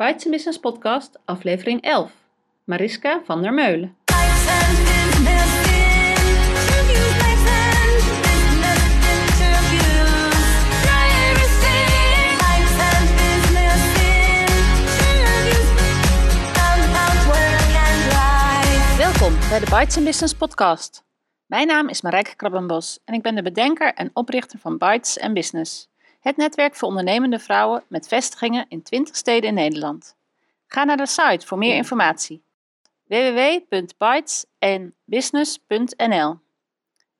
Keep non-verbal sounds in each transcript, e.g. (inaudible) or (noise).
Bites Business Podcast, aflevering 11. Mariska van der Meulen. Welkom bij de Bites Business Podcast. Mijn naam is Marijke Krabbenbos en ik ben de bedenker en oprichter van Bites Business. Het netwerk voor ondernemende vrouwen met vestigingen in 20 steden in Nederland. Ga naar de site voor meer informatie. www.bytesenbusiness.nl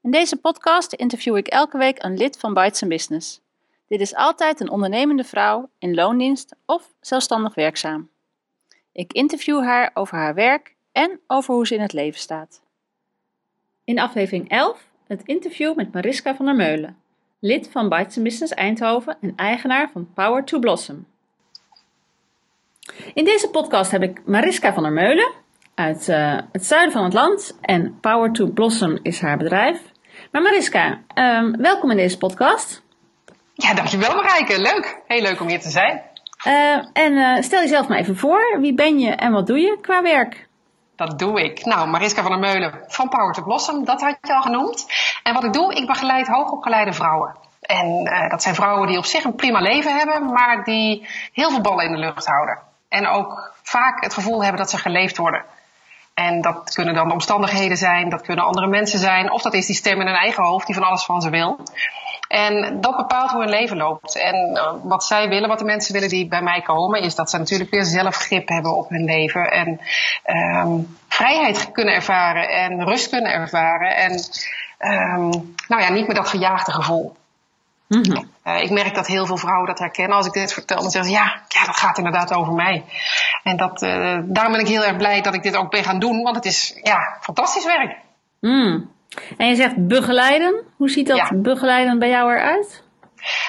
In deze podcast interview ik elke week een lid van Bytes Business. Dit is altijd een ondernemende vrouw in loondienst of zelfstandig werkzaam. Ik interview haar over haar werk en over hoe ze in het leven staat. In aflevering 11 het interview met Mariska van der Meulen lid van Bites Business Eindhoven en eigenaar van Power to Blossom. In deze podcast heb ik Mariska van der Meulen uit uh, het zuiden van het land en Power to Blossom is haar bedrijf. Maar Mariska, um, welkom in deze podcast. Ja, dankjewel Marijke. Leuk. Heel leuk om hier te zijn. Uh, en uh, stel jezelf maar even voor. Wie ben je en wat doe je qua werk? Dat doe ik. Nou, Mariska van der Meulen van Power to Blossom, dat had je al genoemd. En wat ik doe, ik begeleid hoogopgeleide vrouwen. En uh, dat zijn vrouwen die op zich een prima leven hebben, maar die heel veel ballen in de lucht houden. En ook vaak het gevoel hebben dat ze geleefd worden. En dat kunnen dan de omstandigheden zijn, dat kunnen andere mensen zijn, of dat is die stem in hun eigen hoofd die van alles van ze wil. En dat bepaalt hoe hun leven loopt. En uh, wat zij willen, wat de mensen willen die bij mij komen, is dat ze natuurlijk weer zelf grip hebben op hun leven. En um, vrijheid kunnen ervaren en rust kunnen ervaren. En um, nou ja, niet meer dat gejaagde gevoel. Mm -hmm. uh, ik merk dat heel veel vrouwen dat herkennen. Als ik dit vertel, dan zeggen ze ja, ja dat gaat inderdaad over mij. En dat, uh, daarom ben ik heel erg blij dat ik dit ook ben gaan doen, want het is ja, fantastisch werk. Mm. En je zegt begeleiden. Hoe ziet dat ja. begeleiden bij jou eruit?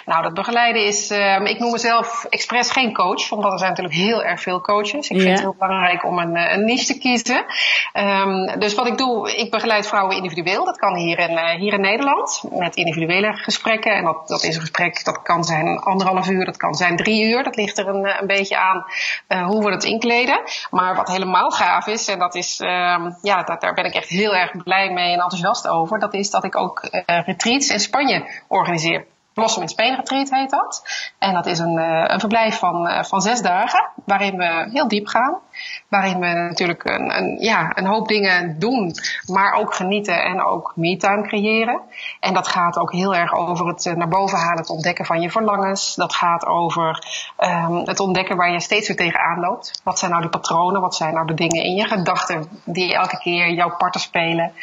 Nou, dat begeleiden is, uh, ik noem mezelf expres geen coach, omdat er zijn natuurlijk heel erg veel coaches. Ik vind het heel belangrijk om een, een niche te kiezen. Um, dus wat ik doe, ik begeleid vrouwen individueel. Dat kan hier in, uh, hier in Nederland, met individuele gesprekken. En dat, dat is een gesprek, dat kan zijn anderhalf uur, dat kan zijn drie uur. Dat ligt er een, een beetje aan uh, hoe we het inkleden. Maar wat helemaal gaaf is, en dat is, um, ja, dat, daar ben ik echt heel erg blij mee en enthousiast over. Dat is dat ik ook retreats in Spanje organiseer. Blossom in Spain Retreat heet dat. En dat is een, uh, een verblijf van, uh, van zes dagen, waarin we heel diep gaan. Waarin we natuurlijk een, een, ja, een hoop dingen doen, maar ook genieten en ook me-time creëren. En dat gaat ook heel erg over het uh, naar boven halen, het ontdekken van je verlangens. Dat gaat over um, het ontdekken waar je steeds weer tegenaan loopt. Wat zijn nou de patronen? Wat zijn nou de dingen in je gedachten die elke keer jouw parten spelen?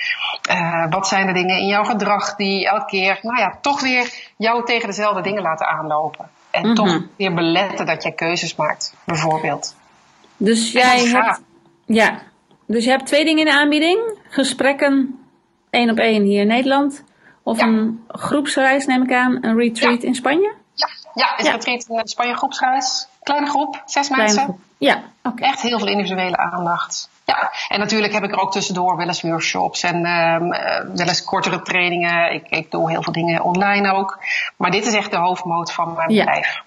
wat zijn de dingen in jouw gedrag die elke keer, nou ja, toch weer jou tegen dezelfde dingen laten aanlopen. En mm -hmm. toch weer beletten dat jij keuzes maakt, bijvoorbeeld. Dus jij hebt, ja, dus je hebt twee dingen in de aanbieding. Gesprekken één op één hier in Nederland. Of ja. een groepsreis neem ik aan, een retreat ja. in Spanje? Ja, ja een retreat in Spanje groepsreis. Kleine groep, zes Kleine mensen. Groep. Ja, oké. Okay. Echt heel veel individuele aandacht. Ja, en natuurlijk heb ik er ook tussendoor wel eens workshops en um, wel eens kortere trainingen. Ik, ik doe heel veel dingen online ook. Maar dit is echt de hoofdmoot van mijn bedrijf.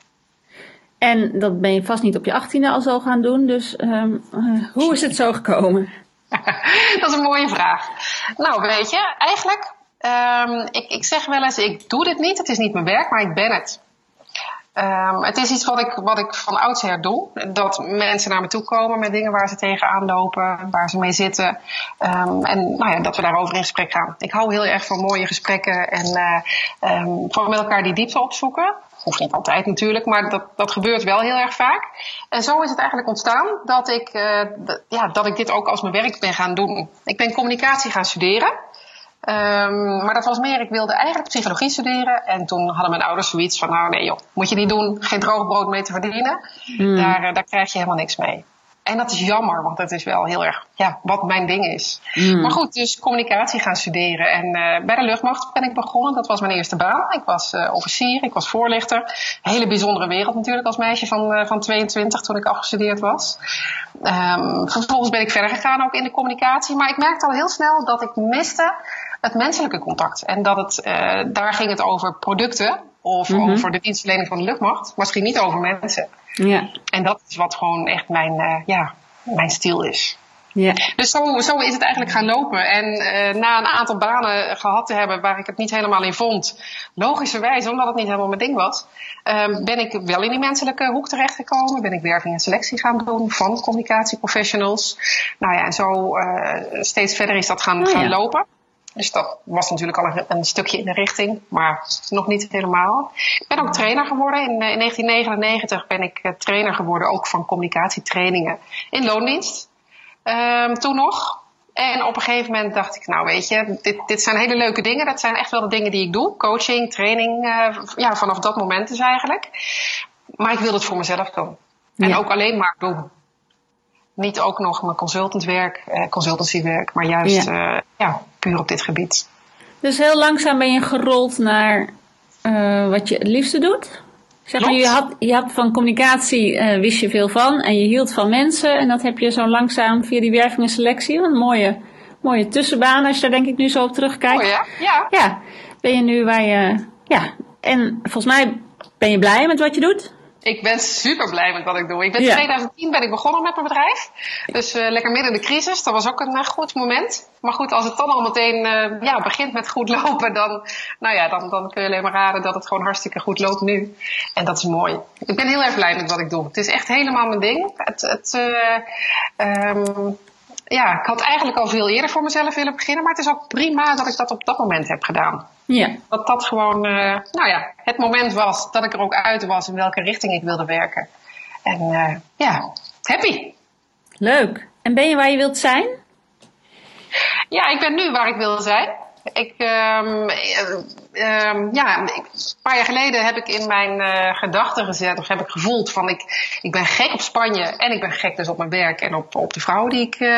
En dat ben je vast niet op je achttiende al zo gaan doen. Dus um, uh, hoe is het zo gekomen? (laughs) dat is een mooie vraag. Nou, weet je, eigenlijk, um, ik, ik zeg wel eens, ik doe dit niet. Het is niet mijn werk, maar ik ben het. Um, het is iets wat ik, wat ik van oudsher doe. Dat mensen naar me toe komen met dingen waar ze tegenaan lopen, waar ze mee zitten. En nou ja, dat we daarover in gesprek gaan. Ik hou heel erg van mooie gesprekken en uh, met elkaar die diepte opzoeken. Hoeft niet altijd natuurlijk, maar dat, dat gebeurt wel heel erg vaak. En zo is het eigenlijk ontstaan dat ik, uh, ja, dat ik dit ook als mijn werk ben gaan doen. Ik ben communicatie gaan studeren. Um, maar dat was meer, ik wilde eigenlijk psychologie studeren. En toen hadden mijn ouders zoiets van, nou nee joh, moet je niet doen. Geen droog brood mee te verdienen. Mm. Daar, daar krijg je helemaal niks mee. En dat is jammer, want dat is wel heel erg ja, wat mijn ding is. Mm. Maar goed, dus communicatie gaan studeren. En uh, bij de luchtmacht ben ik begonnen. Dat was mijn eerste baan. Ik was uh, officier, ik was voorlichter. Hele bijzondere wereld natuurlijk als meisje van, uh, van 22 toen ik afgestudeerd was. Um, vervolgens ben ik verder gegaan ook in de communicatie. Maar ik merkte al heel snel dat ik miste het menselijke contact. En dat het, daar ging het over producten of mm -hmm. over de dienstverlening van de luchtmacht. Ging niet over mensen. Ja. En dat is wat gewoon echt mijn, uh, ja, mijn stil is. Ja. Dus zo, zo is het eigenlijk gaan lopen. En uh, na een aantal banen gehad te hebben waar ik het niet helemaal in vond, logischerwijs, omdat het niet helemaal mijn ding was, um, ben ik wel in die menselijke hoek terechtgekomen. Ben ik werving en selectie gaan doen van communicatieprofessionals. Nou ja, en zo uh, steeds verder is dat gaan, oh, gaan lopen. Dus dat was natuurlijk al een, een, stukje in de richting, maar nog niet helemaal. Ik ben ook trainer geworden. In, in 1999 ben ik trainer geworden, ook van communicatietrainingen in loondienst. Um, toen nog. En op een gegeven moment dacht ik, nou weet je, dit, dit zijn hele leuke dingen. Dat zijn echt wel de dingen die ik doe. Coaching, training, uh, ja, vanaf dat moment is eigenlijk. Maar ik wilde het voor mezelf doen. En ook alleen maar doen. Niet ook nog mijn consultantwerk, eh, consultancywerk, maar juist ja. Uh, ja. Puur op dit gebied. Dus heel langzaam ben je gerold naar uh, wat je het liefste doet? Zeg maar, je had, je had van communicatie uh, wist je veel van en je hield van mensen. En dat heb je zo langzaam via die werving en selectie. Een mooie, mooie tussenbaan als je daar denk ik nu zo op terugkijkt. Oh ja? Ja. Ja. Ben je nu waar je... Ja. En volgens mij ben je blij met wat je doet? Ik ben super blij met wat ik doe. Ik ben in 2010 ben ik begonnen met mijn bedrijf. Dus uh, lekker midden in de crisis. Dat was ook een uh, goed moment. Maar goed, als het dan al meteen uh, ja, begint met goed (laughs) lopen, dan, nou ja, dan, dan kun je alleen maar raden dat het gewoon hartstikke goed loopt nu. En dat is mooi. Ik ben heel erg blij met wat ik doe. Het is echt helemaal mijn ding. Het, het, um, ja, ik had eigenlijk al veel eerder voor mezelf willen beginnen. Maar het is ook prima dat ik dat op dat moment heb gedaan. Ja. Dat dat gewoon, uh, nou ja, het moment was dat ik er ook uit was in welke richting ik wilde werken. En uh, ja, happy. Leuk. En ben je waar je wilt zijn? Ja, ik ben nu waar ik wil zijn. Ik, um, um, ja, een paar jaar geleden heb ik in mijn uh, gedachten gezet, of heb ik gevoeld van ik, ik ben gek op Spanje en ik ben gek dus op mijn werk en op, op de vrouw die ik, uh,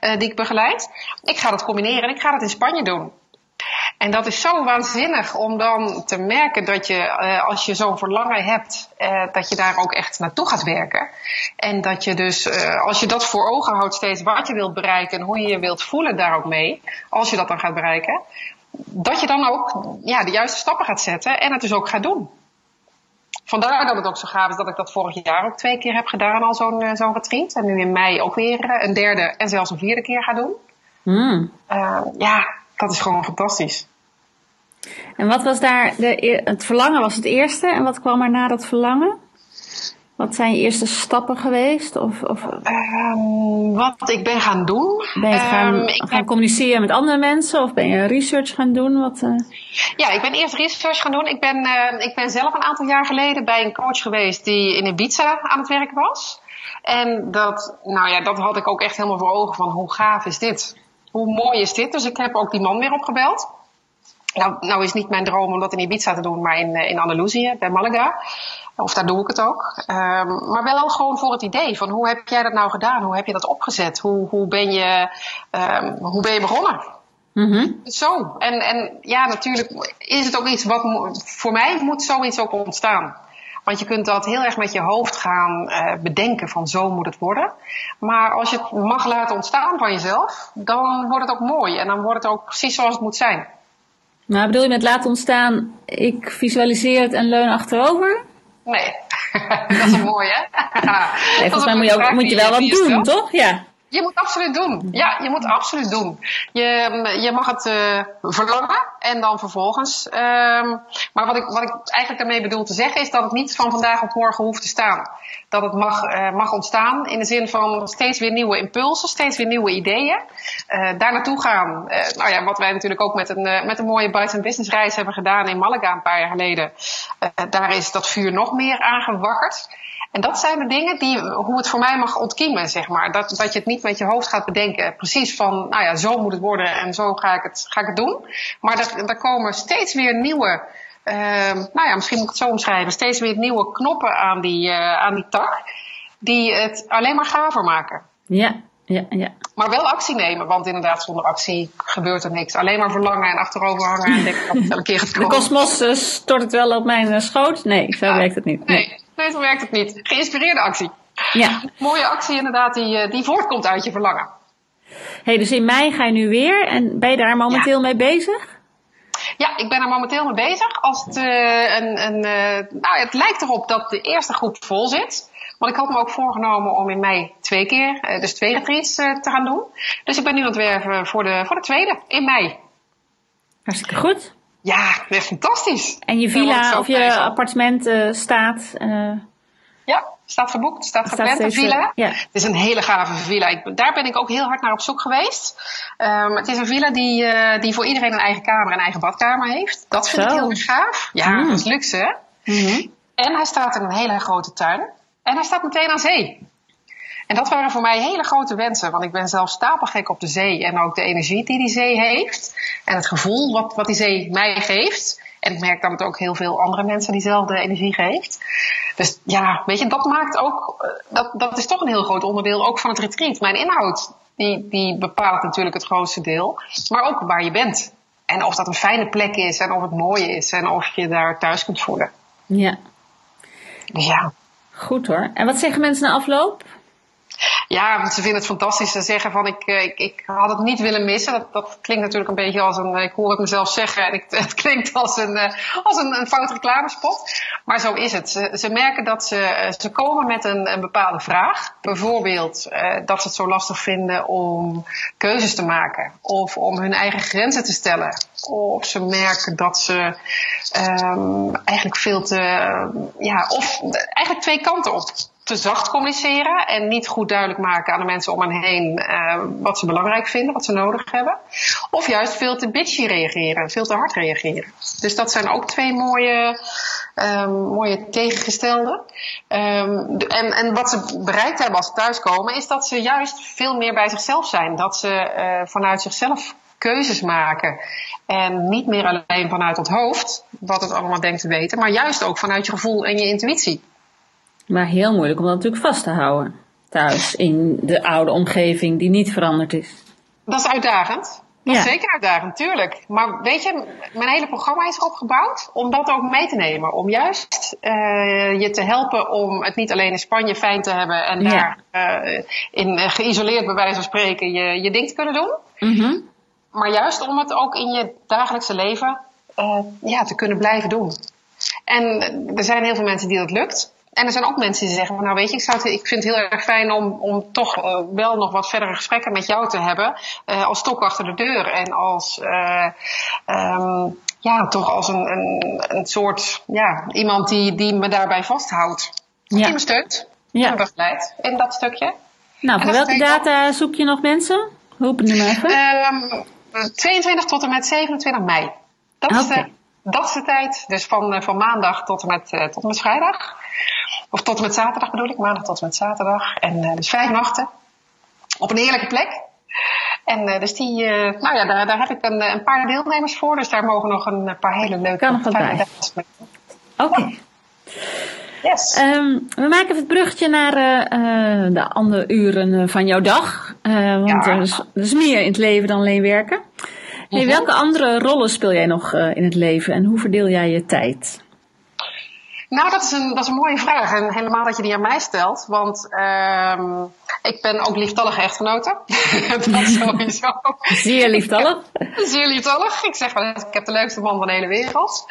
uh, die ik begeleid. Ik ga dat combineren en ik ga dat in Spanje doen. En dat is zo waanzinnig om dan te merken dat je, uh, als je zo'n verlangen hebt, uh, dat je daar ook echt naartoe gaat werken. En dat je dus, uh, als je dat voor ogen houdt steeds wat je wilt bereiken en hoe je je wilt voelen daar ook mee, als je dat dan gaat bereiken, dat je dan ook ja, de juiste stappen gaat zetten en het dus ook gaat doen. Vandaar dat het ook zo gaaf is dat ik dat vorig jaar ook twee keer heb gedaan, al zo'n zo'n retreat. En nu in mei ook weer een derde en zelfs een vierde keer ga doen. Mm. ja, dat is gewoon fantastisch. En wat was daar, de, het verlangen was het eerste en wat kwam er na dat verlangen? Wat zijn je eerste stappen geweest? Of, of... Um, wat ik ben gaan doen. Ben je gaan, um, gaan heb... communiceren met andere mensen of ben je research gaan doen? Wat, uh... Ja, ik ben eerst research gaan doen. Ik ben, uh, ik ben zelf een aantal jaar geleden bij een coach geweest die in Ibiza aan het werken was. En dat, nou ja, dat had ik ook echt helemaal voor ogen van hoe gaaf is dit? Hoe mooi is dit? Dus ik heb ook die man weer opgebeld. Nou, nou is niet mijn droom om dat in Ibiza te doen, maar in, eh, in Andalusië, bij Malaga. Of daar doe ik het ook. Um, maar wel gewoon voor het idee van hoe heb jij dat nou gedaan? Hoe heb je dat opgezet? Hoe, hoe, ben, je, um, hoe ben je begonnen? Mm-hmm. Zo. En, en ja, natuurlijk is het ook iets wat voor mij moet zoiets ook ontstaan. Want je kunt dat heel erg met je hoofd gaan uh, bedenken van zo moet het worden. Maar als je het mag laten ontstaan van jezelf, dan wordt het ook mooi. En dan wordt het ook precies zoals het moet zijn. Maar bedoel je met laten ontstaan, ik visualiseer het en leun achterover? Nee, (laughs) dat is mooi hè? nee, volgens mij moet je, ook, moet je wel wat doen, toch? Ja. Je moet absoluut doen. Ja, je moet absoluut doen. Je, je mag het uh, verlangen en dan vervolgens. Um, maar wat ik, wat ik eigenlijk daarmee bedoel te zeggen is dat het niet van vandaag op morgen hoeft te staan. Dat het mag, uh, mag ontstaan in de zin van steeds weer nieuwe impulsen, steeds weer nieuwe ideeën. Uh, daar naartoe gaan. nou ja, wat wij natuurlijk ook met een, met een mooie Bites Business reis hebben gedaan in Malaga een paar jaar geleden. daar is dat vuur nog meer aangewakkerd. En dat zijn de dingen die, hoe het voor mij mag ontkiemen, zeg maar. Dat, dat je het niet met je hoofd gaat bedenken, precies van, nou ja, zo moet het worden en zo ga ik het, ga ik het doen. Maar er, er komen steeds weer nieuwe, uh, nou ja, misschien moet ik het zo omschrijven, steeds weer nieuwe knoppen aan die, uh, aan die tak, die het alleen maar gaver maken. Ja, ja, ja. Maar wel actie nemen, want inderdaad, zonder actie gebeurt er niks. Alleen maar verlangen en achterover hangen en denken dat het een keer gaat komen. De kosmos uh, stort het wel op mijn schoot? Nee, zo ja, werkt het niet. nee. Nee, zo werkt het niet. Geïnspireerde actie. Ja. Mooie actie inderdaad, die, eh, die voortkomt uit je verlangen. hey, dus in mei ga je nu weer en ben je daar momenteel mee bezig? Ja, ik ben er momenteel mee bezig. Als het, uh, een, een, uh, nou, het lijkt erop dat de eerste groep vol zit. Want ik had me ook voorgenomen om in mei twee keer, uh, dus twee retreats te gaan doen. Dus ik ben nu aan het werven voor de, voor de tweede in mei. Hartstikke goed. Ja, fantastisch. En je villa of je appartement staat? Ja, staat geboekt, staat gepland, een villa. Ja. Het is een hele gave villa. Ik, daar ben ik ook heel hard naar op zoek geweest. Um, het is een villa die, uh, die voor iedereen een eigen kamer en eigen badkamer heeft. Dat vind Zo. ik heel erg gaaf. Ja, mm. dat is luxe. Mm -hmm. En hij staat in een hele grote tuin. En hij staat meteen aan zee. En dat waren voor mij hele grote wensen, want ik ben zelf stapelgek op de zee en ook de energie die die zee heeft en het gevoel wat, wat die zee mij geeft. En ik merk dat het ook heel veel andere mensen diezelfde energie geeft. Dus ja, weet je, dat maakt ook, eh, dat, dat is toch een heel groot onderdeel ook van het retreat. Mijn inhoud, die, die bepaalt natuurlijk het grootste deel, maar ook waar je bent. En of dat een fijne plek is en of het mooi is en of je daar thuis kunt voelen. Ja. Dus ja. Goed hoor. En wat zeggen mensen na afloop? Ja, ze vinden het fantastisch. Ze zeggen van ik, eh, ik, ik had het niet willen missen. Dat, klinkt natuurlijk een beetje als een, ik hoor het mezelf zeggen en (laughs) het klinkt als een, eh, als een, een fout reclamespot. Maar zo is het. Ze, merken dat ze, eh, ze komen met een, bepaalde vraag. Bijvoorbeeld dat ze het zo lastig vinden om keuzes te maken. Of om hun eigen grenzen te stellen. Of ze merken dat ze um, eigenlijk veel te, ja, of eigenlijk twee kanten op te zacht communiceren en niet goed duidelijk maken aan de mensen om hen heen uh, wat ze belangrijk vinden, wat ze nodig hebben. Of juist veel te bitchy reageren, veel te hard reageren. Dus dat zijn ook twee mooie, um, mooie tegengestelde. Um, en, en wat ze bereikt hebben als ze thuiskomen, is dat ze juist veel meer bij zichzelf zijn. Dat ze uh, vanuit zichzelf keuzes maken. En niet meer alleen vanuit het hoofd, wat het allemaal denkt te weten, maar juist ook vanuit je gevoel en je intuïtie. Maar heel moeilijk om dat natuurlijk vast te houden. Thuis, in de oude omgeving die niet veranderd is. Dat is uitdagend. Dat is zeker uitdagend, tuurlijk. Maar weet je, mijn hele programma is erop gebouwd om dat ook mee te nemen. Om juist uh, je te helpen om het niet alleen in Spanje fijn te hebben en daar uh, in uh, geïsoleerd bij wijze van spreken je, je ding te kunnen doen. Mm -hmm. Maar juist om het ook in je dagelijkse leven ja, te kunnen blijven doen. En er zijn heel veel mensen die dat lukt. En er zijn ook mensen die zeggen, nou weet je, ik, zou het, ik vind het heel erg fijn om, om toch uh, wel nog wat verdere gesprekken met jou te hebben. Uh, als stok achter de deur en als, uh, um, ja, toch als een, een, een soort, ja, iemand die, die me daarbij vasthoudt. Ja. Die me steunt ja. en begeleidt in dat stukje. Nou, voor welke data zoek je nog mensen? Hoop het nu maar even. Um, 22 tot en met 27 mei. Dat okay. is de dat is de tijd. Dus van, van maandag tot en met, tot en met vrijdag. Of tot en met zaterdag bedoel ik, maandag tot en met zaterdag. En uh, dus vijf nachten. Op een heerlijke plek. En uh, dus die, uh, nou ja, daar, daar heb ik een, een, paar deelnemers voor. Dus daar mogen nog een paar hele leuke kan nog bij. Oké. Okay. Yes. Um, we maken even het bruggetje naar uh, de andere uren van jouw dag. want ja. er, is, er, is, meer in het leven dan alleen werken. Hey, mhm. welke andere rollen speel jij nog in het leven en hoe verdeel jij je tijd? Nou, dat is, een, dat is een mooie vraag. En helemaal dat je die aan mij stelt. Want um, ik ben ook lieftallige echtgenote. (laughs) dat sowieso. Zeer lieftallig. (laughs) Zeer lieftallig. Ik zeg wel ik heb de leukste man van de hele wereld.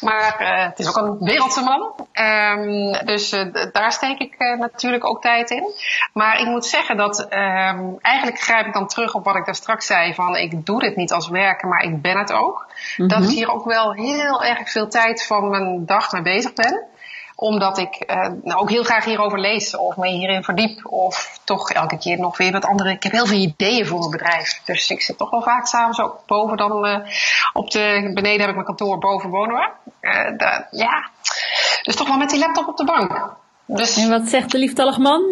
Maar uh, het is ook een wereldse man. Um, dus uh, daar steek ik uh, natuurlijk ook tijd in. Maar ik moet zeggen dat um, eigenlijk grijp ik dan terug op wat ik daar straks zei. Van ik doe dit niet als werken, maar ik ben het ook. Mm -hmm. Dat ik hier ook wel heel erg veel tijd van mijn dag mee bezig ben omdat ik uh, nou ook heel graag hierover lees of me hierin verdiep. Of toch elke keer nog weer wat andere. Ik heb heel veel ideeën voor mijn bedrijf. Dus ik zit toch wel vaak s'avonds ook boven dan uh, op de. Beneden heb ik mijn kantoor, boven wonen we. Da, ja. Dus toch wel met die laptop op de bank. Dus, en wat zegt de lieftallig man?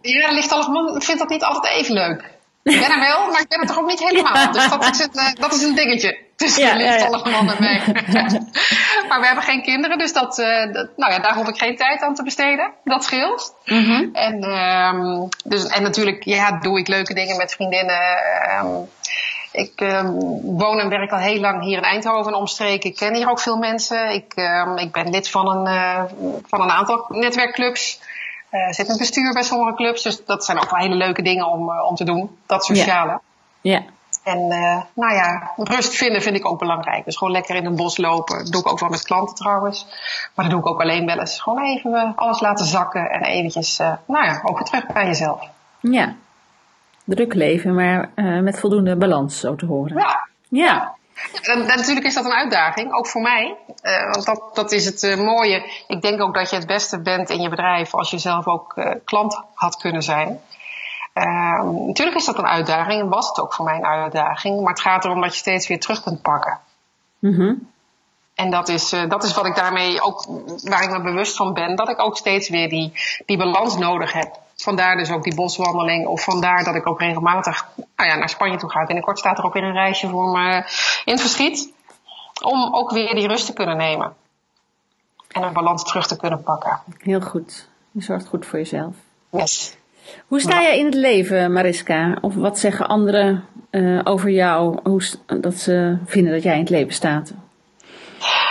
Ja, de lieftallig man vindt dat niet altijd even leuk. Ik ben er wel, maar ik ben er toch ook niet helemaal. Ja. Dus dat is, een, dat is een dingetje tussen ja, de lieftallige man en mij. (laughs) maar we hebben geen kinderen, dus dat, uh, dat, nou ja, daar hoef ik geen tijd aan te besteden. Dat scheelt. Mm -hmm. en, um, dus, en natuurlijk ja, doe ik leuke dingen met vriendinnen. Um, ik um, woon en werk al heel lang hier in Eindhoven omstreken. Ik ken hier ook veel mensen. Ik, ik ben lid van een, uh, van een aantal netwerkclubs. Uh, zit in het bestuur bij sommige clubs. Dus dat zijn ook wel hele leuke dingen om, om te doen. Dat sociale. Ja. ja. En uh, nou ja, rust vinden vind ik ook belangrijk. Dus gewoon lekker in een bos lopen. Dat doe ik ook wel met klanten trouwens. Maar dat doe ik ook alleen wel eens. Gewoon even alles laten zakken en eventjes, uh, nou ja, ook weer terug bij jezelf. Ja, druk leven, maar uh, met voldoende balans zo te horen. Ja. Ja. En, natuurlijk is dat een uitdaging, ook voor mij. Uh, want dat, dat is het uh, mooie. Ik denk ook dat je het beste bent in je bedrijf als je zelf ook uh, klant had kunnen zijn. Ehm, natuurlijk is dat een uitdaging en was het ook voor mij een uitdaging. Maar het gaat erom dat je steeds weer terug kunt pakken. Mm -hmm. En dat is, dat is wat ik daarmee ook, waar ik me bewust van ben, dat ik ook steeds weer die, die balans nodig heb. Vandaar dus ook die boswandeling. Of vandaar dat ik ook regelmatig nou ja, naar Spanje toe ga. Binnenkort staat er ook weer een reisje voor me in het verschiet. Om ook weer die rust te kunnen nemen. En een balans terug te kunnen pakken. Heel goed. Je zorgt goed voor jezelf. Yes. Hoe sta jij in het leven, Mariska? Of wat zeggen anderen uh, over jou? Hoe, dat ze vinden dat jij in het leven staat?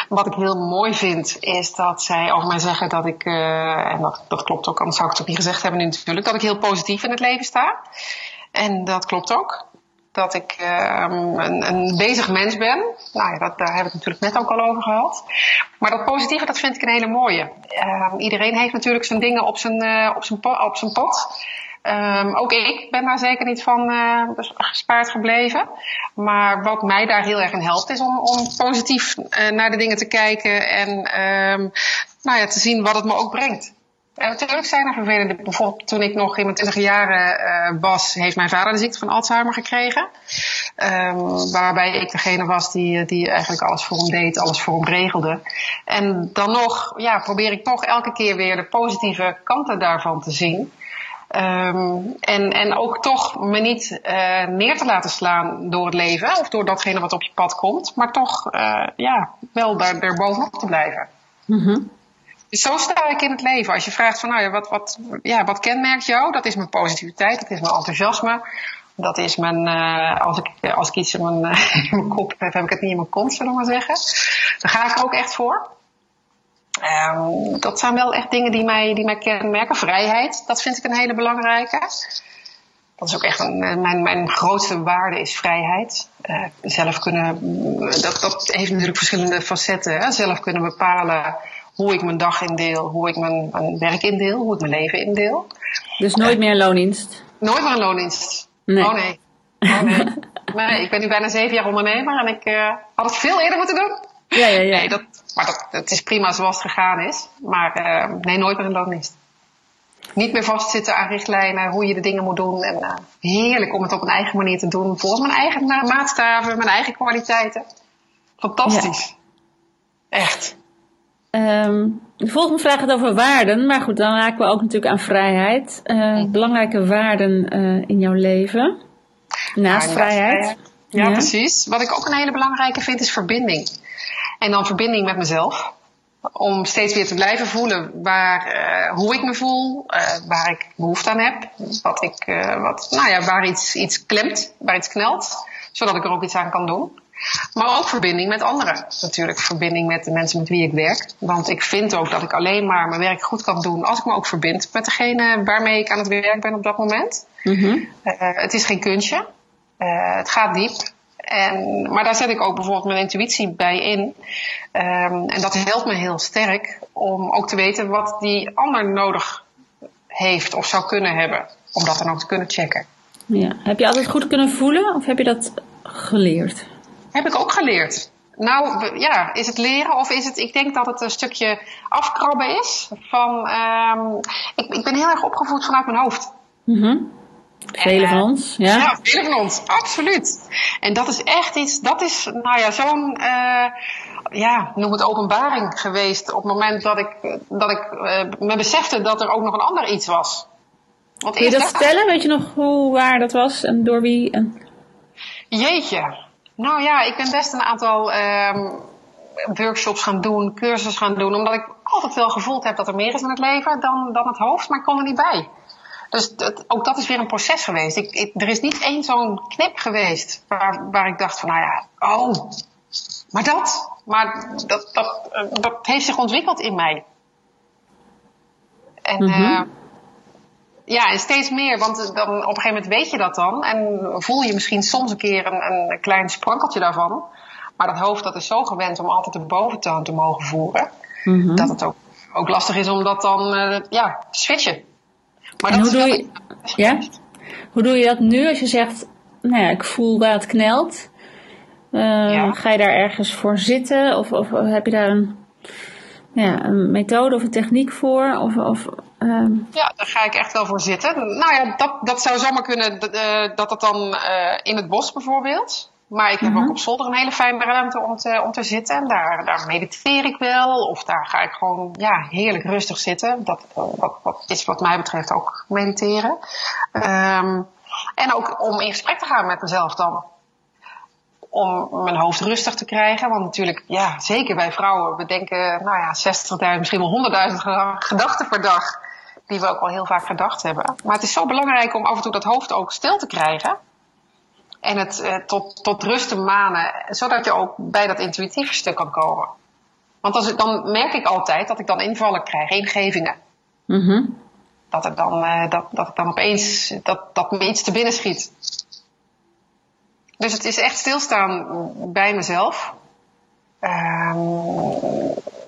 Wat ik heel mooi vind, is dat zij over mij zeggen dat ik, uh, en dat, dat klopt ook, anders zou ik het ook niet gezegd hebben natuurlijk, dat ik heel positief in het leven sta. En dat klopt ook. Dat ik uh, een, een, bezig mens ben. Nou ja, dat, daar hebben we het natuurlijk net ook al over gehad. Maar dat positieve, dat vind ik een hele mooie. Uh, iedereen heeft natuurlijk zijn dingen op zijn, uh, op zijn, op zijn pot. Um, ook ik ben daar zeker niet van uh, gespaard gebleven. Maar wat mij daar heel erg in helpt, is om, om positief uh, naar de dingen te kijken en nou ja, te zien wat het me ook brengt. En natuurlijk zijn er vervelende. Bijvoorbeeld toen ik nog in mijn twintig jaren uh, was, heeft mijn vader de ziekte van Alzheimer gekregen. Um, waarbij ik degene was die, die eigenlijk alles voor hem deed, alles voor hem regelde. En dan nog, ja, probeer ik toch elke keer weer de positieve kanten daarvan te zien. Um, en, en ook toch me niet uh, neer te laten slaan door het leven of door datgene wat op je pad komt, maar toch uh, ja, wel daar, er bovenop te blijven. -hmm. Dus zo sta ik in het leven. Als je vraagt van nou ja, wat, wat, ja, wat kenmerkt jou? Dat is mijn positiviteit, dat is mijn enthousiasme. Dat is mijn, uh, als, ik, als ik iets (laughs) in mijn, kop heb, heb ik het niet in mijn kont, zullen we maar zeggen. Dan ga ik ook echt voor. Um, dat zijn wel echt dingen die mij, die mij kenmerken. Vrijheid, dat vind ik een hele belangrijke. Dat is ook echt een, mijn, mijn grootste waarde is vrijheid. Uh, zelf kunnen, dat, dat heeft natuurlijk verschillende facetten. Hè? Zelf kunnen bepalen hoe ik mijn dag indeel, hoe ik mijn, mijn werk indeel, hoe ik mijn leven indeel. Dus nooit meer een loondienst? Nooit meer een loondienst. Nee. Oh nee. Oh nee. nee. Ik ben nu bijna zeven jaar ondernemer en ik uh, had het veel eerder moeten doen. Ja, ja, ja. Nee, dat, maar dat, het is prima zoals het gegaan is. Maar uh, nee, nooit meer een loondienst. Niet meer vastzitten aan richtlijnen, hoe je de dingen moet doen. En uh, heerlijk om het op een eigen manier te doen. Volgens mijn eigen maatstaven, mijn eigen kwaliteiten. Fantastisch. Ja. Echt. Um, de volgende vraag gaat over waarden. Maar goed, dan raken we ook natuurlijk aan vrijheid. Uh, ja. Belangrijke waarden in jouw leven. Naast vrijheid. Ja, ja, precies. Wat ik ook een hele belangrijke vind is verbinding. En dan verbinding met mezelf. Om steeds weer te blijven voelen waar, uh, hoe ik me voel, uh, waar ik behoefte aan heb. Wat ik, wat, nou ja, waar iets, iets klemt, waar iets knelt. Zodat ik er ook iets aan kan doen. Maar ook verbinding met anderen. Natuurlijk verbinding met de mensen met wie ik werk. Want ik vind ook dat ik alleen maar mijn werk goed kan doen als ik me ook verbind met degene waarmee ik aan het werk ben op dat moment. Mm -hmm. het is geen kunstje. het gaat diep. En, maar daar zet ik ook bijvoorbeeld mijn intuïtie bij in. Um, en dat helpt me heel sterk om ook te weten wat die ander nodig heeft of zou kunnen hebben. Om dat dan ook te kunnen checken. Ja. Heb je altijd goed kunnen voelen of heb je dat geleerd? Heb ik ook geleerd. Nou ja, is het leren of is het, ik denk dat het een stukje afkrabben is. Van, um, ik, ik ben heel erg opgevoed vanuit mijn hoofd. Mm -hmm. Velen van ons, ja? Ja, velen van ons, absoluut. En dat is echt iets, dat is, nou ja, zo'n, uh, ja, noem het openbaring geweest op het moment dat ik, dat ik uh, me besefte dat er ook nog een ander iets was. Kun je dat vertellen? Weet je nog hoe, waar dat was en door wie? En... Jeetje. Nou ja, ik ben best een aantal um, workshops gaan doen, cursussen gaan doen, omdat ik altijd wel gevoeld heb dat er meer is in het leven dan, dan het hoofd, maar ik kon er niet bij. Dus dat, ook dat is weer een proces geweest. Ik, ik, er is niet één zo'n knip geweest waar, waar ik dacht van, nou ja, oh, maar dat, maar dat, dat, dat heeft zich ontwikkeld in mij. En uh, Ja, en steeds meer, want dan, op een gegeven moment weet je dat dan. En voel je misschien soms een keer een, een klein sprankeltje daarvan. Maar dat hoofd dat is zo gewend om altijd de boventoon te mogen voeren. Mhm. Dat het ook, ook lastig is om dat dan eh, ja, te switchen. Maar En dat hoe is doe je- Ja? Hoe doe je dat nu als je zegt, nou ja, ik voel waar het knelt? Eh, Ja. Ga je daar ergens voor zitten? Of, of heb je daar een, ja, een methode of een techniek voor? Of, of, ehm, Ja, daar ga ik echt wel voor zitten. Nou ja, dat, dat zou zomaar kunnen eh, dat het dan eh, in het bos bijvoorbeeld. Maar ik heb Mhm. ook op zolder een hele fijne ruimte om te, om te zitten. En daar, daar mediteer ik wel. Of daar ga ik gewoon ja, heerlijk rustig zitten. Dat, eh, dat, dat is wat mij betreft ook mediteren. Ehm, en ook om in gesprek te gaan met mezelf dan. Om mijn hoofd rustig te krijgen. Want natuurlijk, ja, zeker wij vrouwen. We denken, nou ja, 60.000, misschien wel 100.000 ge- gedachten per dag. Die we ook al heel vaak gedacht hebben. Maar het is zo belangrijk om af en toe dat hoofd ook stil te krijgen. En het eh, tot, tot rust te manen. Zodat je ook bij dat intuïtieve stuk kan komen. Want als ik, dan merk ik altijd dat ik dan invallen krijg, ingevingen. mhm. Dat, er dan, eh, dat, dat ik dan opeens, dat, dat me iets te binnen schiet. Dus het is echt stilstaan bij mezelf. Ehm,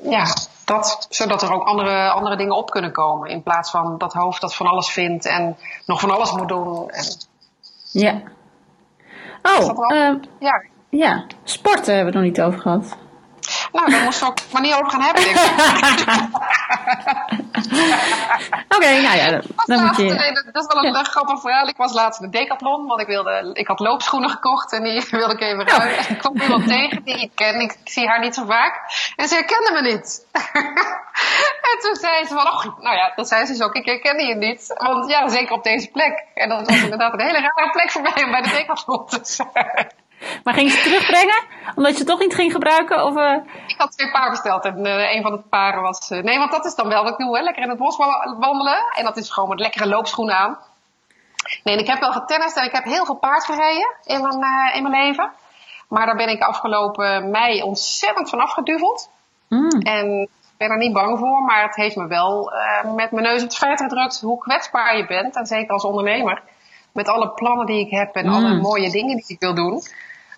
ja, dat, zodat er ook andere, andere dingen op kunnen komen. In plaats van dat hoofd dat van alles vindt en nog van alles moet doen. En, Ja. Oh, wel- ehm, ja, ja. Sporten hebben we het nog niet over gehad. Nou, daar moesten we ook maar niet over gaan hebben, denk ik. (laughs) Oké, nou ja, dan, moet je... nee, dat, dat is wel een, een grappig verhaal. Ik was laatst in de Decathlon, want ik, wilde, ik had loopschoenen gekocht en die (laughs) wilde ik even ruilen. En ik kwam iemand tegen die ik ken. Ik zie haar niet zo vaak. En ze herkende me niet. (laughs) en toen zei ze van, oh, nou ja, dat zei ze dus ook. Ik herkende je niet. Want ja, zeker op deze plek. En dat was inderdaad een hele rare plek voor mij om bij de Decathlon te zijn. Maar ging ze terugbrengen? Omdat je ze toch niet ging gebruiken? Of, eh, Ik had twee paar besteld en eh, een van de paren was... eh, nee, want dat is dan wel wat ik doe, hè. Lekker in het bos wa- wandelen. En dat is gewoon met lekkere loopschoenen aan. Nee, en ik heb wel getennist en ik heb heel veel paard gereden in mijn, in mijn leven. Maar daar ben ik afgelopen mei ontzettend van afgeduveld. mm, En ik ben er niet bang voor, maar het heeft me wel met mijn neus op het feit gedrukt hoe kwetsbaar je bent. En zeker als ondernemer. Met alle plannen die ik heb en Mm. alle mooie dingen die ik wil doen.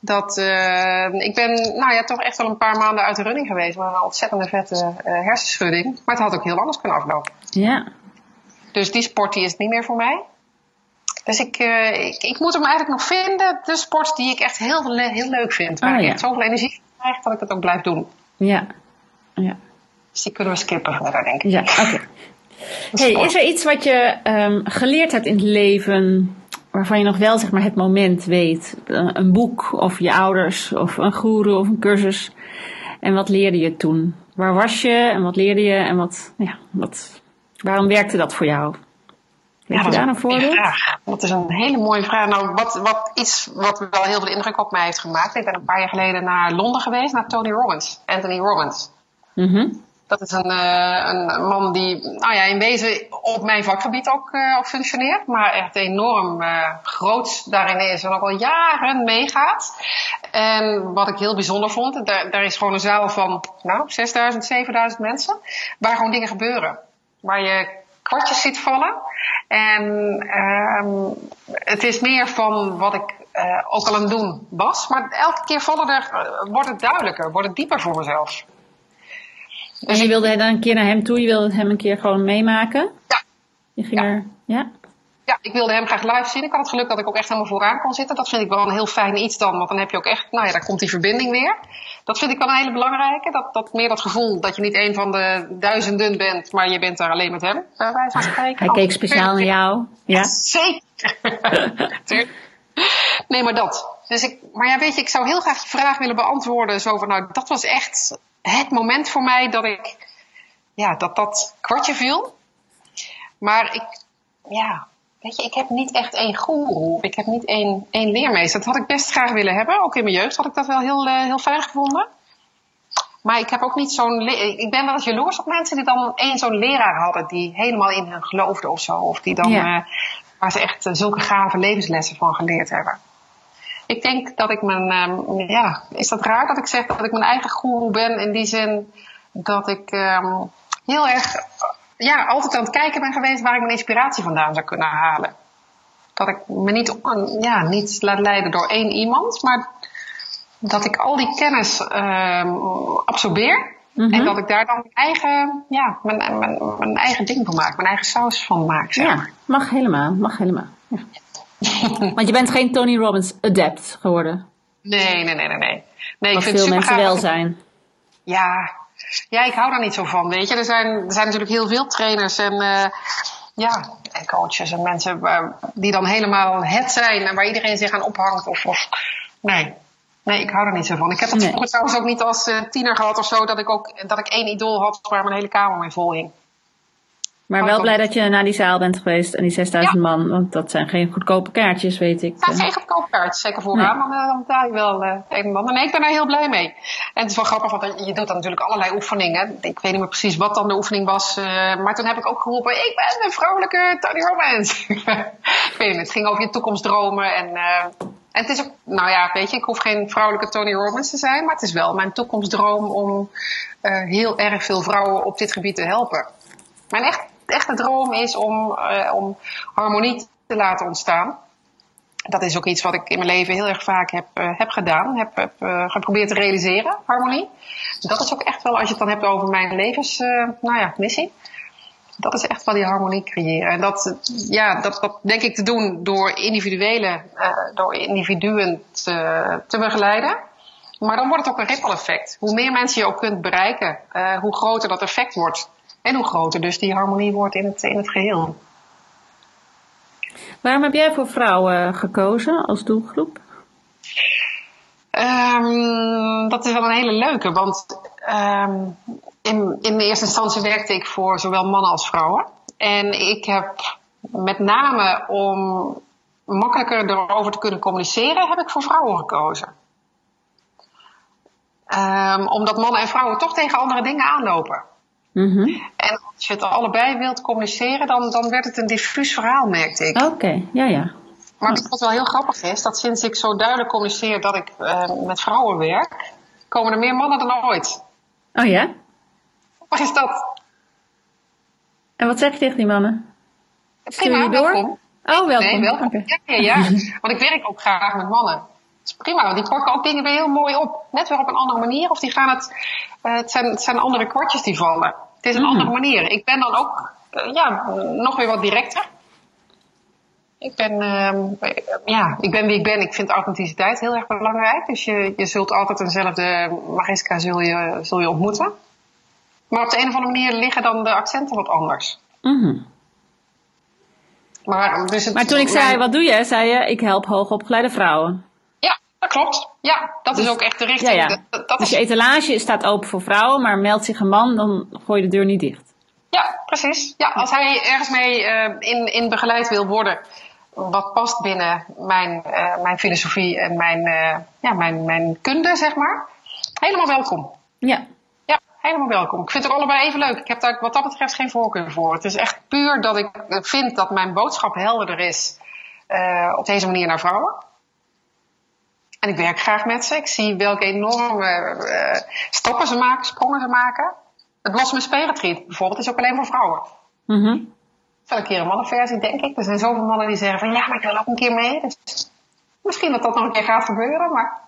Dat, eh, ik ben nou ja, toch echt wel een paar maanden uit de running geweest. Met een ontzettende vette eh, hersenschudding. Maar het had ook heel anders kunnen aflopen. ja. Dus die sport die is niet meer voor mij. Dus ik, eh, ik, ik moet hem eigenlijk nog vinden. De sport die ik echt heel, heel leuk vind. Waar Oh, ik ja. zoveel energie van krijg dat ik het ook blijf doen. Ja. Ja. Dus die kunnen we skippen verder, denk ik. Ja, oké. (laughs) Hey, is er iets wat je ehm, geleerd hebt in het leven waarvan je nog wel zeg maar het moment weet? Eh, Een boek of je ouders of een guru of een cursus. En wat leerde je toen? Waar was je en wat leerde je en wat, ja, wat, waarom werkte dat voor jou? Weet je is daar een voorbeeld? vraag. Dat is een hele mooie vraag. Nou, wat, wat iets wat wel heel veel indruk op mij heeft gemaakt. Ik ben een paar jaar geleden naar Londen geweest, naar Tony Robbins. Anthony Robbins. Mhm. Dat is een, eh, een man die, nou ja, in wezen op mijn vakgebied ook, eh, functioneert. Maar echt enorm eh groot daarin is en ook al jaren meegaat. En wat ik heel bijzonder vond, daar, daar is gewoon een zaal van, nou, 6000, 7000 mensen. Waar gewoon dingen gebeuren. Waar je kwartjes ziet vallen. En ehm, het is meer van wat ik ook al aan het doen was. Maar elke keer vallen wordt het duidelijker, wordt het dieper voor mezelf. En je wilde dan een keer naar hem toe, je wilde hem een keer gewoon meemaken? Ja. Je ging Ja. er, ja? Ja, ik wilde hem graag live zien. Ik had het geluk dat ik ook echt helemaal vooraan kon zitten. Dat vind ik wel een heel fijn iets dan. Want dan heb je ook echt, nou ja, daar komt die verbinding weer. Dat vind ik wel een hele belangrijke. Dat, dat meer dat gevoel dat je niet een van de duizenden bent, maar je bent daar alleen met hem. Bij wijze van spreken. Hij keek speciaal naar jou. Ja? Zeker. (laughs) Nee, maar dat. Dus ik, maar ja, weet je, ik zou heel graag de vraag willen beantwoorden. Zo van, nou, dat was echt het moment voor mij dat ik, ja, dat dat kwartje viel. Maar ik, ja, weet je, ik heb niet echt één goeroe. Ik heb niet één, één leermeester. Dat had ik best graag willen hebben. Ook in mijn jeugd had ik dat wel heel, eh, heel fijn gevonden. Maar ik heb ook niet zo'n. Ik ben wel eens jaloers op mensen die dan één zo'n leraar hadden. die helemaal in hen geloofde of zo. Of die dan. Ja. eh, waar ze echt eh, zulke gave levenslessen van geleerd hebben. Ik denk dat ik mijn. ehm, ja, is dat raar dat ik zeg dat ik mijn eigen goeroe ben? In die zin dat ik ehm, heel erg ja, altijd aan het kijken ben geweest waar ik mijn inspiratie vandaan zou kunnen halen. Dat ik me niet, ja, niet laat leiden door één iemand, maar dat ik al die kennis uh, absorbeer. Mhm. En dat ik daar dan mijn eigen, ja, mijn, mijn, mijn, eigen ding van maak, mijn eigen saus van maak. Zeg ja, mag helemaal, mag helemaal. Ja. (laughs) Want je bent geen Tony Robbins adept geworden. Nee, nee, nee, nee. nee. nee ik vind veel mensen wel zijn. Ja, ja, ik hou daar niet zo van. Weet je, er zijn, er zijn natuurlijk heel veel trainers en, uh, ja, en coaches en mensen waar, die dan helemaal het zijn en waar iedereen zich aan ophangt. Of, of nee. Nee, ik hou er niet zo van. Ik heb dat nee. trouwens ook niet als uh, tiener gehad of zo, dat ik ook dat ik één idool had waar mijn hele kamer mee vol hing. Maar wel blij dat je naar die zaal bent geweest en die 6000 man, want dat zijn geen goedkope kaartjes, weet ik. Dat zijn geen goedkope kaartjes, zeker voor nee. maar dan betaal je wel uh, een en ander. Nee, ik ben daar heel blij mee. En het is wel grappig, want je doet dan natuurlijk allerlei oefeningen. Ik weet niet meer precies wat dan de oefening was, uh, maar toen heb ik ook geroepen, ik ben een vrouwelijke Tony Robbins. ik (laughs) weet niet, het ging over je toekomstdromen en... Uh, en het is ook, nou ja, weet je, ik hoef geen vrouwelijke Tony Robbins te zijn, maar het is wel mijn toekomstdroom om heel erg veel vrouwen op dit gebied te helpen. Mijn echt echte droom is om, uh, om harmonie te laten ontstaan. Dat is ook iets wat ik in mijn leven heel erg vaak heb, uh, heb gedaan, heb, heb uh, geprobeerd te realiseren, harmonie. Dat is ook echt wel, als je het dan hebt over mijn levens, nou ja. Dat is echt wel die harmonie creëren. En dat, ja, dat, dat denk ik te doen door individuele, door individuen te, te begeleiden. Maar dan wordt het ook een ripple effect. Hoe meer mensen je ook kunt bereiken, hoe groter dat effect wordt. En hoe groter dus die harmonie wordt in het, in het geheel. Waarom heb jij voor vrouwen gekozen als doelgroep? Um, dat is wel een hele leuke, want um, in, in de eerste instantie werkte ik voor zowel mannen als vrouwen. En ik heb met name om makkelijker erover te kunnen communiceren, heb ik voor vrouwen gekozen. Um, omdat mannen en vrouwen toch tegen andere dingen aanlopen. Mm En als je het allebei wilt communiceren, dan, dan werd het een diffuus verhaal, merkte ik. Oké, ja, ja. Maar wat wel heel grappig is, dat sinds ik zo duidelijk communiceer dat ik uh, met vrouwen werk, komen er meer mannen dan ooit. Oh ja? Wat is dat? En wat zeg je tegen die mannen? Prima, je door? welkom. Oh, welkom. Nee, welkom. Okay. Ja, ja, ja. (laughs) Want ik werk ook graag met mannen. Is prima, want die pakken ook dingen weer heel mooi op. Net weer op een andere manier. Of die gaan het uh, het, zijn, het zijn andere kwartjes die vallen. Het is een mhm. andere manier. Ik ben dan ook uh, ja, nog weer wat directer. Ik ben, uh, ja, ik ben wie ik ben. Ik vind authenticiteit heel erg belangrijk. Dus je, je zult altijd eenzelfde Mariska zul je, zul je ontmoeten. Maar op de een of andere manier liggen dan de accenten wat anders. Mm maar, dus het, maar toen ik zei, wat doe je? Zei je, ik help hoogopgeleide vrouwen. Dat klopt. Ja, dat is dus- ook echt de richting. Ja, ja. Dat, dus je etalage staat open voor vrouwen, maar meldt zich een man, dan gooi je de deur niet dicht. Ja, precies. Ja, als hij ergens mee uh, in, in begeleid wil worden, wat past binnen mijn, uh, mijn filosofie en mijn, uh, ja, mijn, mijn kunde, zeg maar. Helemaal welkom. Ja. Ja, helemaal welkom. Ik vind het allebei even leuk. Ik heb daar wat dat betreft geen voorkeur voor. Het is echt puur dat ik vind dat mijn boodschap helderder is op deze manier naar vrouwen. En ik werk graag met ze. Ik zie welke enorme uh, stappen ze maken, sprongen ze maken. Het Blossom Spiritreat bijvoorbeeld is ook alleen voor vrouwen. Mm -hmm. Wel een keer een mannenversie, denk ik. Er zijn zoveel mannen die zeggen van ja, maar ik wil ook een keer mee. Dus misschien dat dat nog een keer gaat gebeuren, maar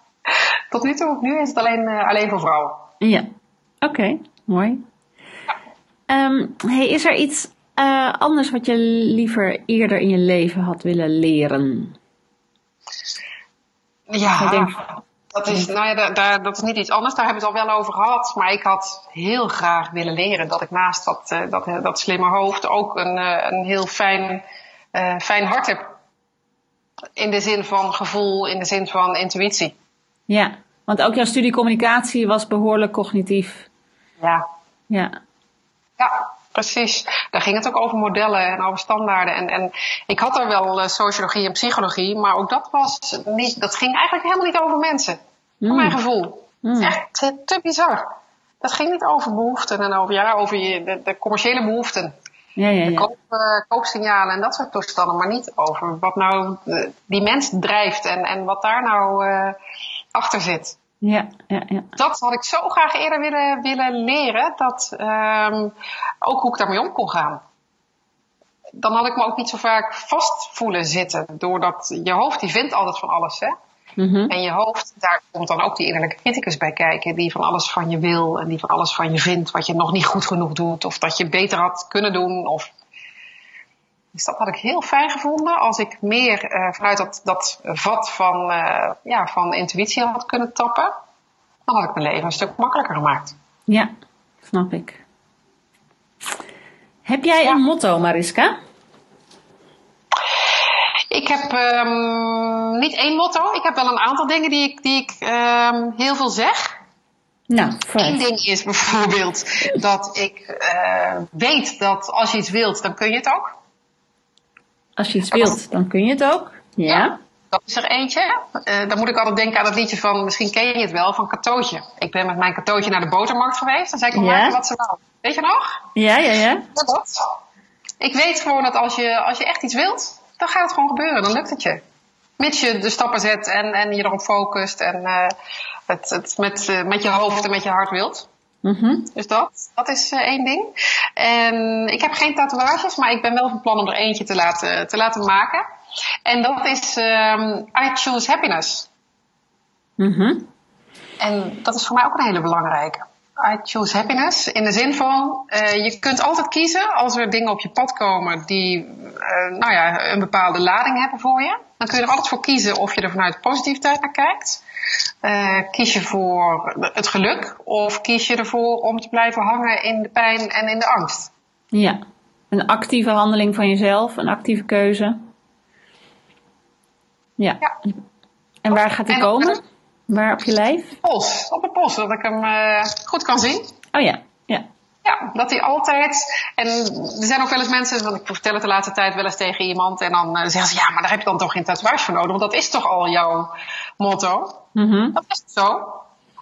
tot nu toe, nu is het alleen, uh, alleen voor vrouwen. Ja, oké, okay. mooi. Ja. Um, hey, is er iets uh, anders wat je liever eerder in je leven had willen leren? Ja, dat is, nou ja, daar, dat is niet iets anders. Daar hebben we het al wel over gehad. Maar ik had heel graag willen leren dat ik naast dat, uh, dat, dat slimme hoofd ook een, uh, een heel fijn, uh, fijn hart heb. In de zin van gevoel, in de zin van intuïtie. Ja, want ook jouw studie communicatie was behoorlijk cognitief. Ja. Ja. Ja, precies. Daar ging het ook over modellen en over standaarden. En, en ik had er wel uh, sociologie en psychologie, maar ook dat was niet, dat ging eigenlijk helemaal niet over mensen. Mm. Voor mijn gevoel. Mm. Echt te, te, bizar. Dat ging niet over behoeften en over, ja, over je, de, de commerciële behoeften. Ja, ja, ja. De koop, uh, koopsignalen en dat soort toestanden, maar niet over wat nou die mens drijft en, en wat daar nou uh, achter zit. Ja, ja, ja. Dat had ik zo graag eerder willen, willen leren. Dat, um, ook hoe ik daarmee om kon gaan. Dan had ik me ook niet zo vaak vast voelen zitten. Doordat je hoofd, die vindt altijd van alles. Hè? Mm-hmm. En je hoofd, daar komt dan ook die innerlijke criticus bij kijken. Die van alles van je wil en die van alles van je vindt. Wat je nog niet goed genoeg doet. Of dat je beter had kunnen doen. Of dus dat had ik heel fijn gevonden als ik meer uh, vanuit dat, dat vat van, uh, ja, van intuïtie had kunnen tappen. Dan had ik mijn leven een stuk makkelijker gemaakt. Ja, snap ik. Heb jij een motto, Mariska? Ik heb um, niet één motto. Ik heb wel een aantal dingen die ik, die ik um, heel veel zeg. Nou, Eén ding is (laughs) bijvoorbeeld dat ik uh, weet dat als je iets wilt, dan kun je het ook. Als je iets wilt, dan kun je het ook. Ja. dat is er eentje. Uh, dan moet ik altijd denken aan het liedje van, misschien ken je het wel, van Katootje. Ik ben met mijn Katootje naar de botermarkt geweest. Dan zei ik, ja. wat ze wou. Weet je nog? Ja, ja, ja. Dat. Ik weet gewoon dat als je, als je echt iets wilt, dan gaat het gewoon gebeuren. Dan lukt het je. Mits je de stappen zet en, en je erop focust en uh, het, het met, uh, met je hoofd en met je hart wilt. Mm-hmm. Dus dat, dat is uh, één ding. En ik heb geen tatoeages, maar ik ben wel van plan om er eentje te laten, te laten maken. En dat is um, I Choose Happiness. Mm-hmm. En dat is voor mij ook een hele belangrijke. I choose happiness. In de zin van, uh, je kunt altijd kiezen als er dingen op je pad komen die uh, nou ja, een bepaalde lading hebben voor je. Dan kun je er altijd voor kiezen of je er vanuit positiviteit naar kijkt. Uh, kies je voor het geluk of kies je ervoor om te blijven hangen in de pijn en in de angst? Ja, een actieve handeling van jezelf, een actieve keuze. Ja. ja. En waar gaat die komen? Waar op je lijf? Op pols, op het pols, dat ik hem uh, goed kan zien. Oh ja, ja. Dat hij altijd. En er zijn ook wel eens mensen, want ik vertel het de laatste tijd wel eens tegen iemand. En dan uh, zeggen ze: Ja, maar daar heb je dan toch geen tatoeage voor nodig, want dat is toch al jouw motto? Mm-hmm. Dat is zo.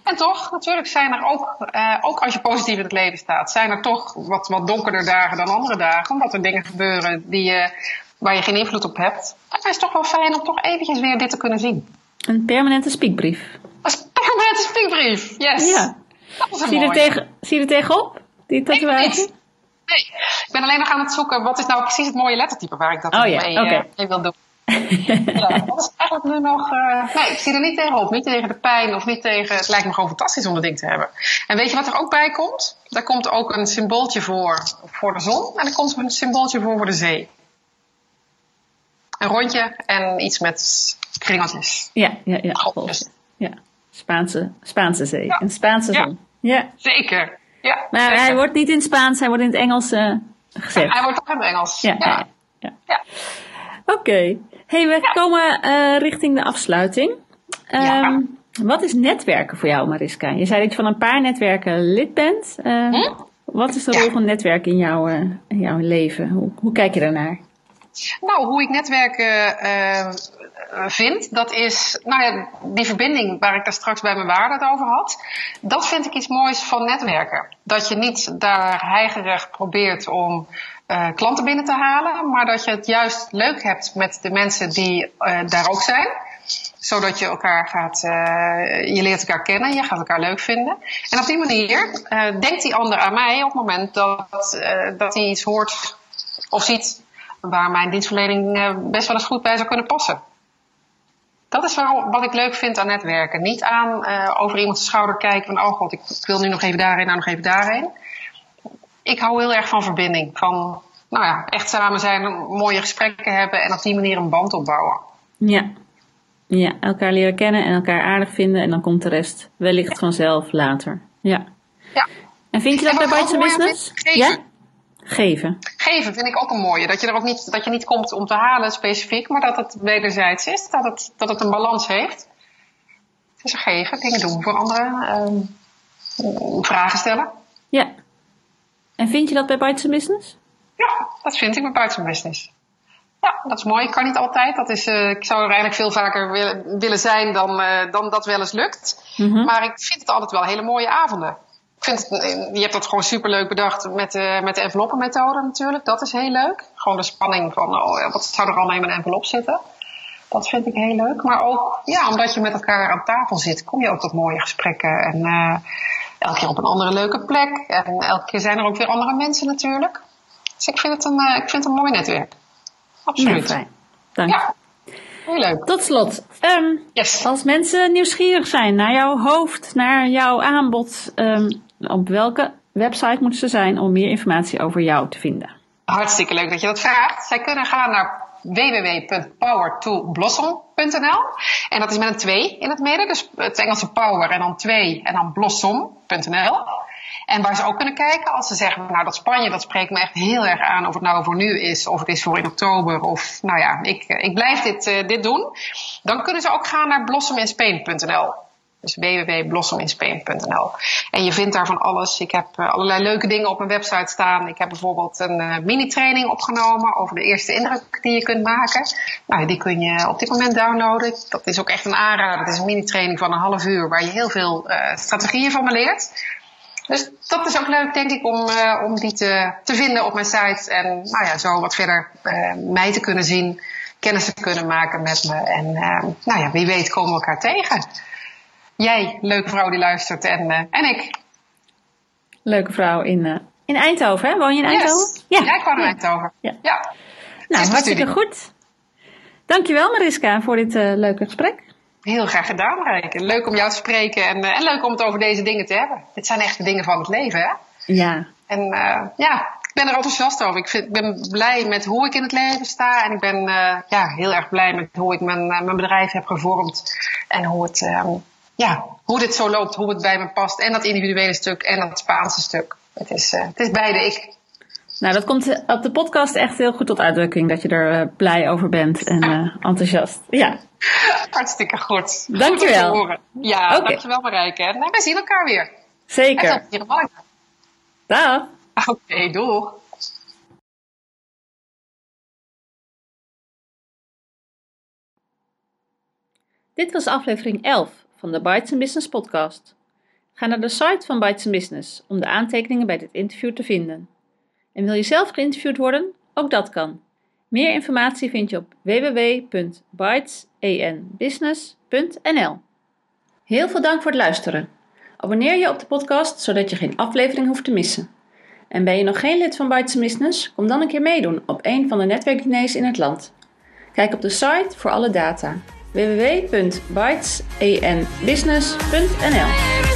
En toch, natuurlijk zijn er ook, uh, ook als je positief in het leven staat, zijn er toch wat, wat donkerder dagen dan andere dagen. Omdat er dingen gebeuren die, uh, waar je geen invloed op hebt. Maar het is toch wel fijn om toch eventjes weer dit te kunnen zien. Een permanente spiekbrief. Een permanente spiekbrief, yes. Ja. zie, je er tegen, zie je er tegenop, die tatoeage? Nee, nee, ik ben alleen nog aan het zoeken wat is nou precies het mooie lettertype waar ik dat oh, mee, ja. okay. uh, mee wil doen. ja, dat is eigenlijk nu nog. Uh, nee, ik zie er niet tegenop. Niet tegen de pijn of niet tegen. Het lijkt me gewoon fantastisch om dat ding te hebben. En weet je wat er ook bij komt? Daar komt ook een symbooltje voor voor de zon. En er komt een symbooltje voor voor de zee. Een rondje en iets met kringeltjes. Ja, ja, ja. ja. Spaanse, Spaanse zee. Ja. Een Spaanse zon. Ja. Zeker. Ja, maar zeker. hij wordt niet in het Spaans, hij wordt in het Engels uh, gezet. Ja, hij wordt ook in het Engels. Ja. ja. ja. Oké. Okay. Hey, we komen uh, richting de afsluiting. Um, wat is netwerken voor jou, Mariska? Je zei dat je van een paar netwerken lid bent. Uh, hm? Wat is de rol van netwerken in, jouw in jouw leven? Hoe, hoe kijk je daarnaar? Nou, hoe ik netwerken uh, vind, dat is, nou ja, die verbinding waar ik daar straks bij mijn waarde het over had. Dat vind ik iets moois van netwerken. Dat je niet daar heigerig probeert om uh, klanten binnen te halen, maar dat je het juist leuk hebt met de mensen die daar ook zijn zodat je elkaar gaat, je leert elkaar kennen, je gaat elkaar leuk vinden. En op die manier denkt die ander aan mij op het moment dat, dat hij iets hoort of ziet waar mijn dienstverlening uh, best wel eens goed bij zou kunnen passen. Dat is waarom, wat ik leuk vind aan netwerken. Niet aan uh, over iemands schouder kijken van, oh god, ik, ik, wil nu nog even daarheen, nou nog even daarheen. Ik hou heel erg van verbinding. Van, nou ja, echt samen zijn, mooie gesprekken hebben en op die manier een band opbouwen. Ja. Ja, elkaar leren kennen en elkaar aardig vinden en dan komt de rest wellicht vanzelf later. Ja. ja. En vind je dat bij Bites Business? Ja? Geven. Geven vind ik ook een mooie. Dat je er ook niet, dat je niet komt om te halen specifiek, maar dat het wederzijds is. Dat het, dat het een balans heeft. Dus geven, dingen doen voor anderen, um, vragen stellen. Ja. En vind je dat bij Bites Business? Ja, dat vind ik bij Bites Business. Ja, dat is mooi. Ik kan niet altijd. Dat is, uh, ik zou er eigenlijk veel vaker willen, willen zijn dan, uh, dan dat wel eens lukt. Mm -hmm. Maar ik vind het altijd wel hele mooie avonden vind het, je hebt dat gewoon superleuk bedacht met de, met de enveloppenmethode natuurlijk. Dat is heel leuk. Gewoon de spanning van, oh, wat zou er allemaal in mijn envelop zitten. Dat vind ik heel leuk. Maar ook ja, omdat je met elkaar aan tafel zit, kom je ook tot mooie gesprekken. En uh, elke keer op een andere leuke plek. En elke keer zijn er ook weer andere mensen natuurlijk. Dus ik vind het een, uh, ik vind het een mooi netwerk. Absoluut. fijn. Dank. Ja. Heel leuk. Tot slot, um, yes. als mensen nieuwsgierig zijn naar jouw hoofd, naar jouw aanbod, um, op welke website moeten ze zijn om meer informatie over jou te vinden? Hartstikke leuk dat je dat vraagt. Zij kunnen gaan naar www.powertoblossom.nl en dat is met een 2 in het midden, dus het Engelse power en dan 2 en dan blossom.nl. En waar ze ook kunnen kijken als ze zeggen, nou dat Spanje, dat spreekt me echt heel erg aan of het nou voor nu is of het is voor in oktober of nou ja, ik, ik blijf dit, uh, dit doen. Dan kunnen ze ook gaan naar blossominspain.nl. Dus www.blossominspain.nl. En je vindt daar van alles. Ik heb uh, allerlei leuke dingen op mijn website staan. Ik heb bijvoorbeeld een uh, mini-training opgenomen over de eerste indruk die je kunt maken. Nou, die kun je op dit moment downloaden. Dat is ook echt een aanrader. Het is een mini-training van een half uur waar je heel veel uh, strategieën van me leert. Dus dat is ook leuk, denk ik, om, om die te, te vinden op mijn site. En nou ja, zo wat verder mij te kunnen zien, kennis te kunnen maken met me. En nou ja, wie weet komen we elkaar tegen. Jij, leuke vrouw die luistert, en, uh, en ik. Leuke vrouw in, uh, in Eindhoven, hè? Woon je in Eindhoven? Yes. Ja, jij kwam in Eindhoven. Ja. ja. Nou, hartstikke goed. Dankjewel Mariska voor dit uh, leuke gesprek. Heel graag gedaan, Rijke. Leuk om jou te spreken en, en leuk om het over deze dingen te hebben. Dit zijn echt de dingen van het leven, hè? Ja. En ja, ik ben er enthousiast over. Ik, vind, ik ben blij met hoe ik in het leven sta. En ik ben ja, heel erg blij met hoe ik mijn, mijn bedrijf heb gevormd. En hoe het, ehm, ja, hoe dit zo loopt, hoe het bij me past. En dat individuele stuk en dat Spaanse stuk. Het is, uh, het is beide ik. Nou, dat komt op de podcast echt heel goed tot uitdrukking. Dat je er uh, blij over bent en uh, (laughs) enthousiast. Ja. Hartstikke goed. Dankjewel. Goed ja, okay. dankjewel Marijke. En wij zien elkaar weer. Zeker. Dag. Oké, okay, doeg. Dit was aflevering 11 van de Bites Business podcast. Ga naar de site van Bites Business om de aantekeningen bij dit interview te vinden. En wil je zelf geïnterviewd worden? Ook dat kan. Meer informatie vind je op www.bytesenbusiness.nl. Heel veel dank voor het luisteren. Abonneer je op de podcast zodat je geen aflevering hoeft te missen. En ben je nog geen lid van Bites Business? Kom dan een keer meedoen op een van de netwerkdiners in het land. Kijk op de site voor alle data www.bytesenbusiness.nl